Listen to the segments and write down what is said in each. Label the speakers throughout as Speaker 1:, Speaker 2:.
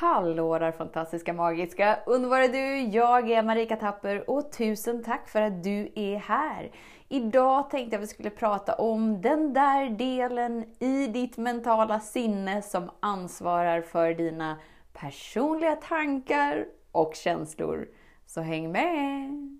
Speaker 1: Hallå där fantastiska, magiska, underbara du! Jag är Marika Tapper och tusen tack för att du är här! Idag tänkte jag att vi skulle prata om den där delen i ditt mentala sinne som ansvarar för dina personliga tankar och känslor. Så häng med!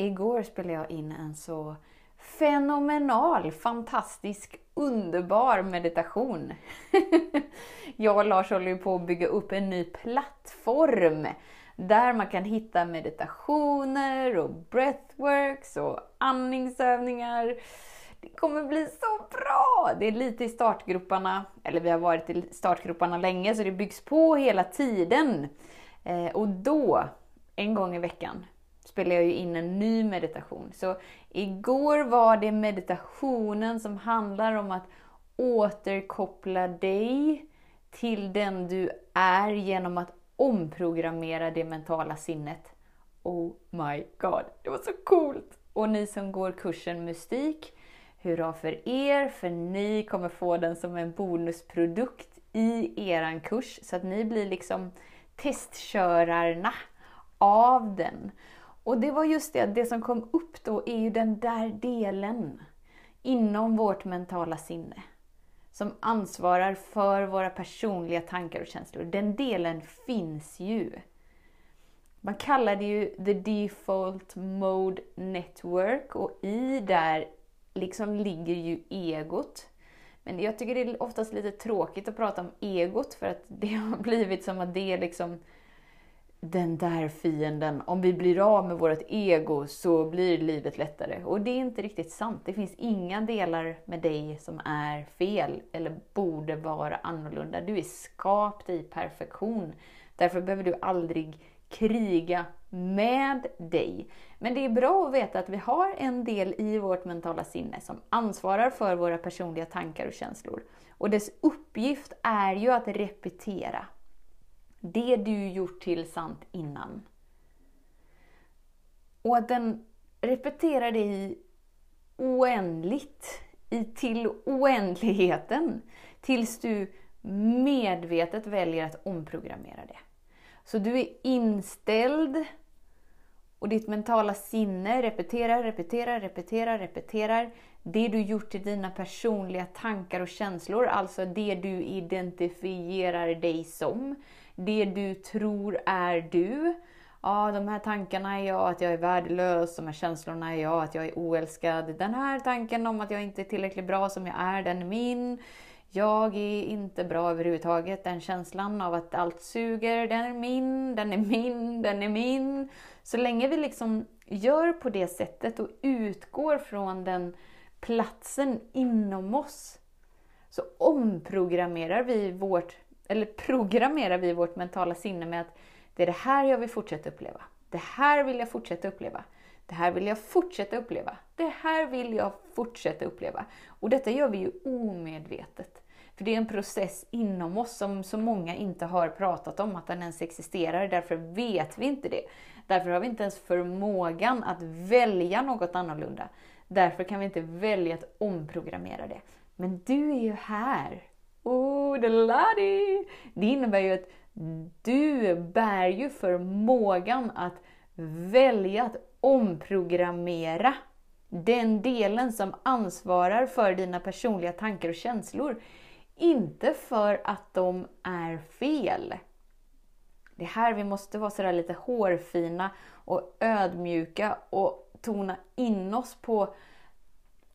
Speaker 1: Igår spelade jag in en så fenomenal, fantastisk, underbar meditation. jag och Lars håller ju på att bygga upp en ny plattform där man kan hitta meditationer och breathworks och andningsövningar. Det kommer bli så bra! Det är lite i startgroparna, eller vi har varit i startgroparna länge så det byggs på hela tiden. Eh, och då, en gång i veckan, spelar jag ju in en ny meditation. Så igår var det meditationen som handlar om att återkoppla dig till den du är genom att omprogrammera det mentala sinnet. Oh my god, det var så coolt! Och ni som går kursen Mystik, hurra för er, för ni kommer få den som en bonusprodukt i eran kurs, så att ni blir liksom testkörarna av den. Och det var just det, det som kom upp då är ju den där delen inom vårt mentala sinne som ansvarar för våra personliga tankar och känslor. Den delen finns ju. Man kallar det ju the default mode network och i där liksom ligger ju egot. Men jag tycker det är oftast lite tråkigt att prata om egot för att det har blivit som att det är liksom den där fienden, om vi blir av med vårt ego så blir livet lättare. Och det är inte riktigt sant. Det finns inga delar med dig som är fel eller borde vara annorlunda. Du är skapt i perfektion. Därför behöver du aldrig kriga med dig. Men det är bra att veta att vi har en del i vårt mentala sinne som ansvarar för våra personliga tankar och känslor. Och dess uppgift är ju att repetera det du gjort till sant innan. Och att den repeterar det i oändligt, i till oändligheten, tills du medvetet väljer att omprogrammera det. Så du är inställd och ditt mentala sinne repeterar, repeterar, repeterar, repeterar det du gjort till dina personliga tankar och känslor, alltså det du identifierar dig som det du tror är du. Ja, de här tankarna är jag, att jag är värdelös. De här känslorna är jag, att jag är oälskad. Den här tanken om att jag inte är tillräckligt bra som jag är, den är min. Jag är inte bra överhuvudtaget. Den känslan av att allt suger, den är min, den är min, den är min. Så länge vi liksom gör på det sättet och utgår från den platsen inom oss så omprogrammerar vi vårt eller programmerar vi vårt mentala sinne med att det är det här jag vill fortsätta uppleva. Det här vill jag fortsätta uppleva. Det här vill jag fortsätta uppleva. Det här vill jag fortsätta uppleva. Och detta gör vi ju omedvetet. För det är en process inom oss som så många inte har pratat om att den ens existerar. Därför vet vi inte det. Därför har vi inte ens förmågan att välja något annorlunda. Därför kan vi inte välja att omprogrammera det. Men du är ju här Oh, deladi! Det innebär ju att du bär ju förmågan att välja att omprogrammera den delen som ansvarar för dina personliga tankar och känslor. Inte för att de är fel. Det är här vi måste vara sådär lite hårfina och ödmjuka och tona in oss på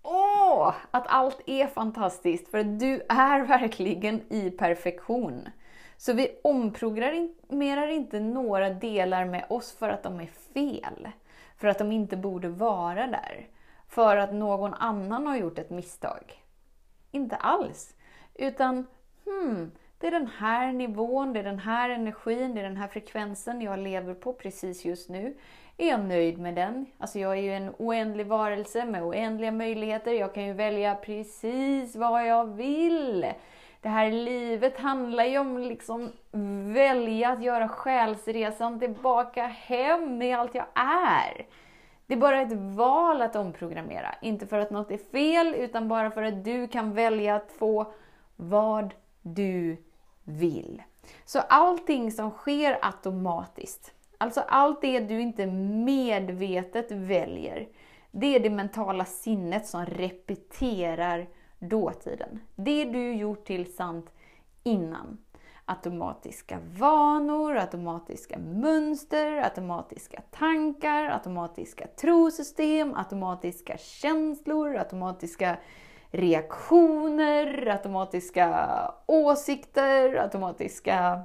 Speaker 1: Åh, att allt är fantastiskt för du är verkligen i perfektion. Så vi omprogrammerar inte några delar med oss för att de är fel. För att de inte borde vara där. För att någon annan har gjort ett misstag. Inte alls. Utan, hmm, det är den här nivån, det är den här energin, det är den här frekvensen jag lever på precis just nu. Är jag nöjd med den? Alltså jag är ju en oändlig varelse med oändliga möjligheter. Jag kan ju välja precis vad jag vill. Det här livet handlar ju om liksom välja att göra själsresan tillbaka hem med allt jag är. Det är bara ett val att omprogrammera. Inte för att något är fel, utan bara för att du kan välja att få vad du vill. Så allting som sker automatiskt, alltså allt det du inte medvetet väljer, det är det mentala sinnet som repeterar dåtiden. Det du gjort till sant innan. Automatiska vanor, automatiska mönster, automatiska tankar, automatiska trosystem, automatiska känslor, automatiska reaktioner, automatiska åsikter, automatiska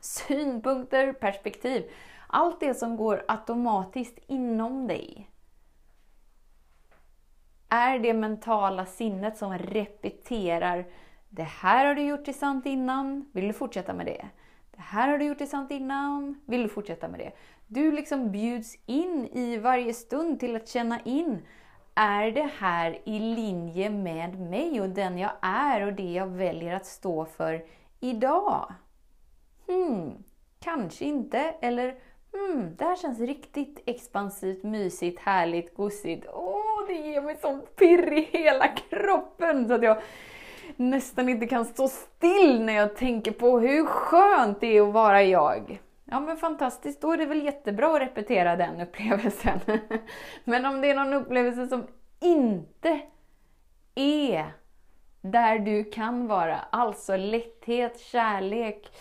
Speaker 1: synpunkter, perspektiv. Allt det som går automatiskt inom dig är det mentala sinnet som repeterar Det här har du gjort till sant innan, vill du fortsätta med det? Det här har du gjort till sant innan, vill du fortsätta med det? Du liksom bjuds in i varje stund till att känna in är det här i linje med mig och den jag är och det jag väljer att stå för idag? Hmm, kanske inte. Eller hmm, det här känns riktigt expansivt, mysigt, härligt, gosigt. Åh, det ger mig sånt pirr i hela kroppen så att jag nästan inte kan stå still när jag tänker på hur skönt det är att vara jag. Ja men fantastiskt, då är det väl jättebra att repetera den upplevelsen. men om det är någon upplevelse som inte är där du kan vara, alltså lätthet, kärlek,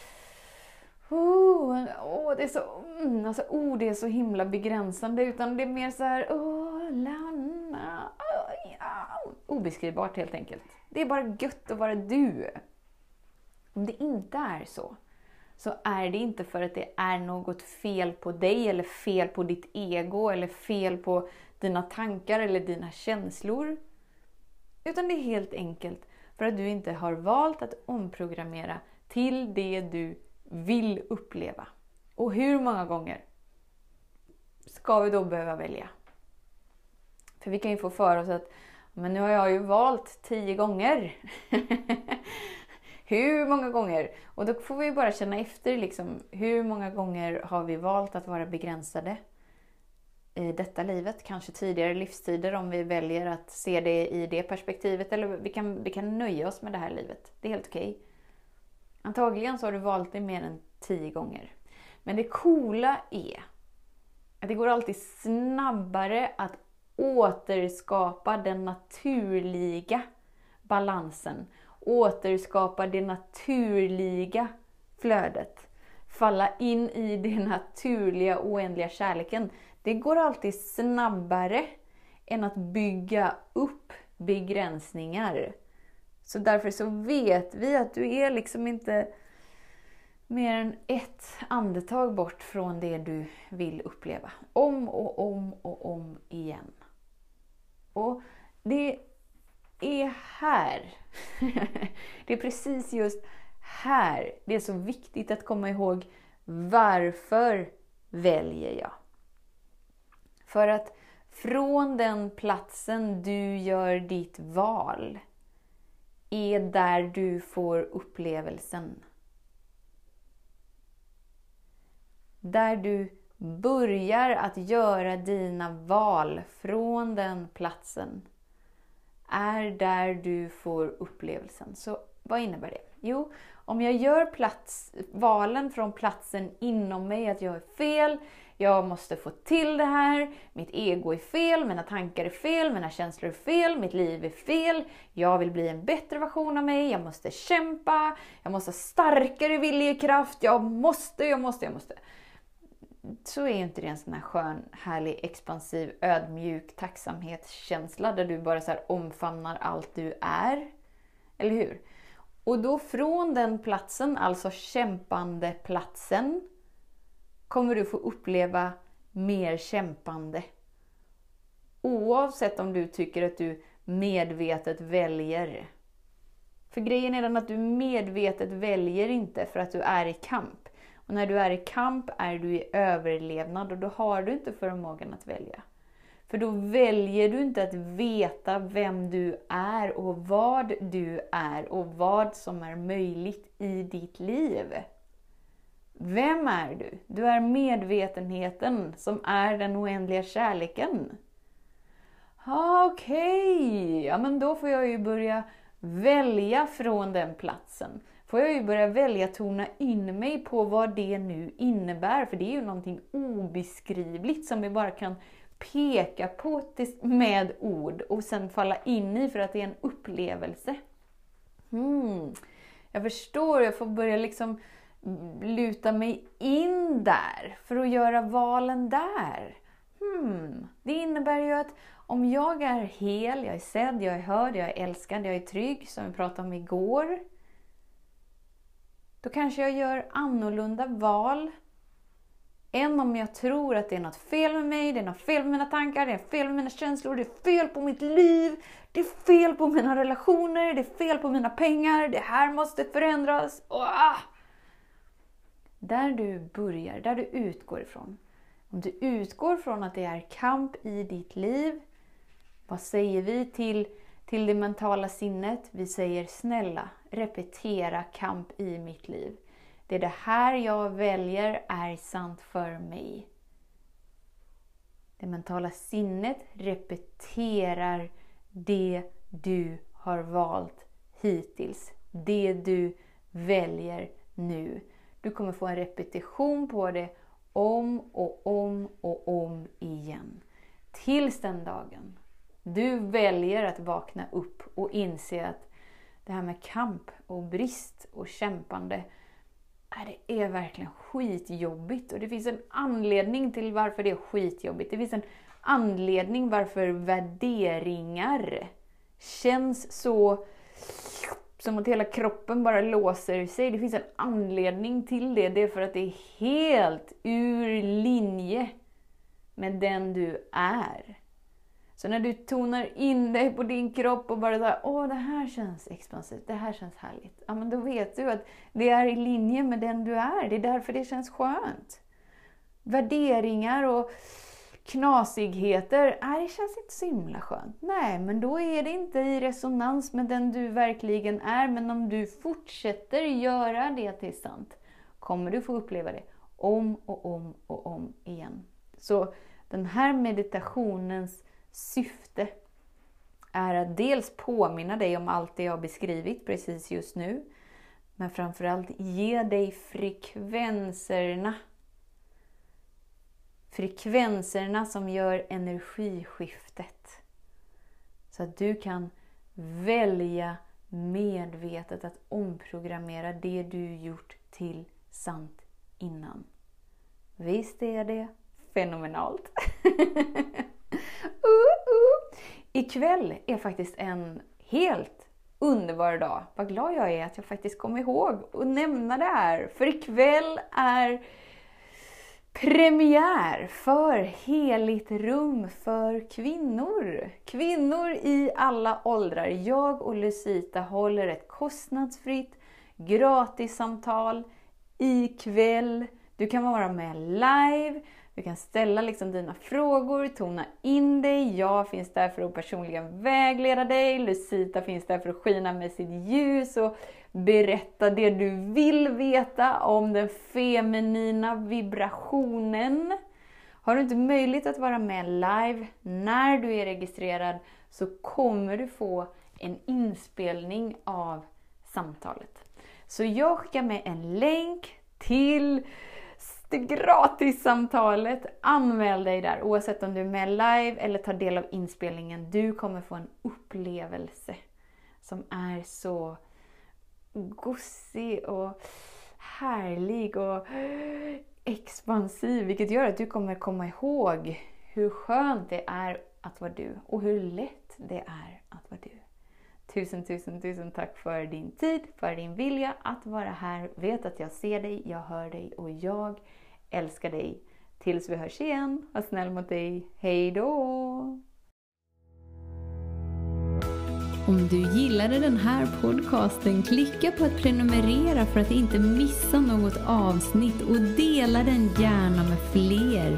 Speaker 1: Oh, oh, det, är så, mm, alltså, oh, det är så himla begränsande. Utan det är mer så här... Oh, Lanna, oh, ja. Obeskrivbart helt enkelt. Det är bara gött att vara du. Om det inte är så, så är det inte för att det är något fel på dig eller fel på ditt ego eller fel på dina tankar eller dina känslor. Utan det är helt enkelt för att du inte har valt att omprogrammera till det du vill uppleva. Och hur många gånger ska vi då behöva välja? För vi kan ju få för oss att men nu har jag ju valt tio gånger. hur många gånger? Och då får vi bara känna efter liksom, hur många gånger har vi valt att vara begränsade i detta livet? Kanske tidigare livstider om vi väljer att se det i det perspektivet. Eller vi kan, vi kan nöja oss med det här livet. Det är helt okej. Okay. Antagligen så har du valt det mer än tio gånger. Men det coola är att det går alltid snabbare att återskapa den naturliga balansen. Återskapa det naturliga flödet. Falla in i den naturliga oändliga kärleken. Det går alltid snabbare än att bygga upp begränsningar. Så därför så vet vi att du är liksom inte mer än ett andetag bort från det du vill uppleva. Om och om och om igen. Och det är här, det är precis just här det är så viktigt att komma ihåg varför väljer jag? För att från den platsen du gör ditt val är där du får upplevelsen. Där du börjar att göra dina val från den platsen är där du får upplevelsen. Så vad innebär det? Jo, om jag gör plats, valen från platsen inom mig, att jag är fel, jag måste få till det här, mitt ego är fel, mina tankar är fel, mina känslor är fel, mitt liv är fel, jag vill bli en bättre version av mig, jag måste kämpa, jag måste ha starkare viljekraft, jag måste, jag måste, jag måste. Så är inte det en sån här skön, härlig, expansiv, ödmjuk tacksamhetskänsla där du bara så omfamnar allt du är. Eller hur? Och då från den platsen, alltså kämpande platsen, kommer du få uppleva mer kämpande. Oavsett om du tycker att du medvetet väljer. För grejen är den att du medvetet väljer inte för att du är i kamp. Och när du är i kamp är du i överlevnad och då har du inte förmågan att välja. För då väljer du inte att veta vem du är och vad du är och vad som är möjligt i ditt liv. Vem är du? Du är medvetenheten som är den oändliga kärleken. Okej, okay. ja men då får jag ju börja välja från den platsen. Får jag ju börja välja tona in mig på vad det nu innebär, för det är ju någonting obeskrivligt som vi bara kan peka på med ord och sen falla in i för att det är en upplevelse. Hmm. Jag förstår, jag får börja liksom luta mig in där för att göra valen där. Hmm. Det innebär ju att om jag är hel, jag är sedd, jag är hörd, jag är älskad, jag är trygg, som vi pratade om igår. Då kanske jag gör annorlunda val än om jag tror att det är något fel med mig, det är något fel med mina tankar, det är fel med mina känslor, det är fel på mitt liv, det är fel på mina relationer, det är fel på mina pengar, det här måste förändras. Ah! Där du börjar, där du utgår ifrån. Om du utgår från att det är kamp i ditt liv, vad säger vi till, till det mentala sinnet? Vi säger snälla, repetera kamp i mitt liv. Det är det här jag väljer är sant för mig. Det mentala sinnet repeterar det du har valt hittills. Det du väljer nu. Du kommer få en repetition på det om och om och om igen. Tills den dagen du väljer att vakna upp och inse att det här med kamp och brist och kämpande äh, det är verkligen skitjobbigt. Och det finns en anledning till varför det är skitjobbigt. Det finns en anledning varför värderingar känns så som att hela kroppen bara låser sig. Det finns en anledning till det. Det är för att det är helt ur linje med den du är. Så när du tonar in dig på din kropp och bara såhär, åh det här känns expansivt, det här känns härligt. Ja men då vet du att det är i linje med den du är. Det är därför det känns skönt. Värderingar och knasigheter, nej det känns inte så himla skönt. Nej, men då är det inte i resonans med den du verkligen är. Men om du fortsätter göra det till sant, kommer du få uppleva det om och om och om igen. Så den här meditationens syfte är att dels påminna dig om allt det jag har beskrivit precis just nu, men framförallt ge dig frekvenserna. Frekvenserna som gör energiskiftet. Så att du kan välja medvetet att omprogrammera det du gjort till sant innan. Visst är det fenomenalt? uh, uh. Ikväll är faktiskt en helt underbar dag. Vad glad jag är att jag faktiskt kom ihåg att nämna det här. För ikväll är premiär för Heligt rum för kvinnor. Kvinnor i alla åldrar. Jag och Lucita håller ett kostnadsfritt gratissamtal ikväll. Du kan vara med live. Du kan ställa liksom dina frågor, tona in dig. Jag finns där för att personligen vägleda dig. Lucita finns där för att skina med sitt ljus och berätta det du vill veta om den feminina vibrationen. Har du inte möjlighet att vara med live när du är registrerad så kommer du få en inspelning av samtalet. Så jag skickar med en länk till det gratissamtalet. Anmäl dig där oavsett om du är med live eller tar del av inspelningen. Du kommer få en upplevelse som är så gosig och härlig och expansiv. Vilket gör att du kommer komma ihåg hur skönt det är att vara du och hur lätt det är att vara du. Tusen, tusen, tusen tack för din tid, för din vilja att vara här. Vet att jag ser dig, jag hör dig och jag älskar dig. Tills vi hörs igen, var snäll mot dig. Hej då! Om du gillade den här podcasten, klicka på att prenumerera för att inte missa något avsnitt och dela den gärna med fler.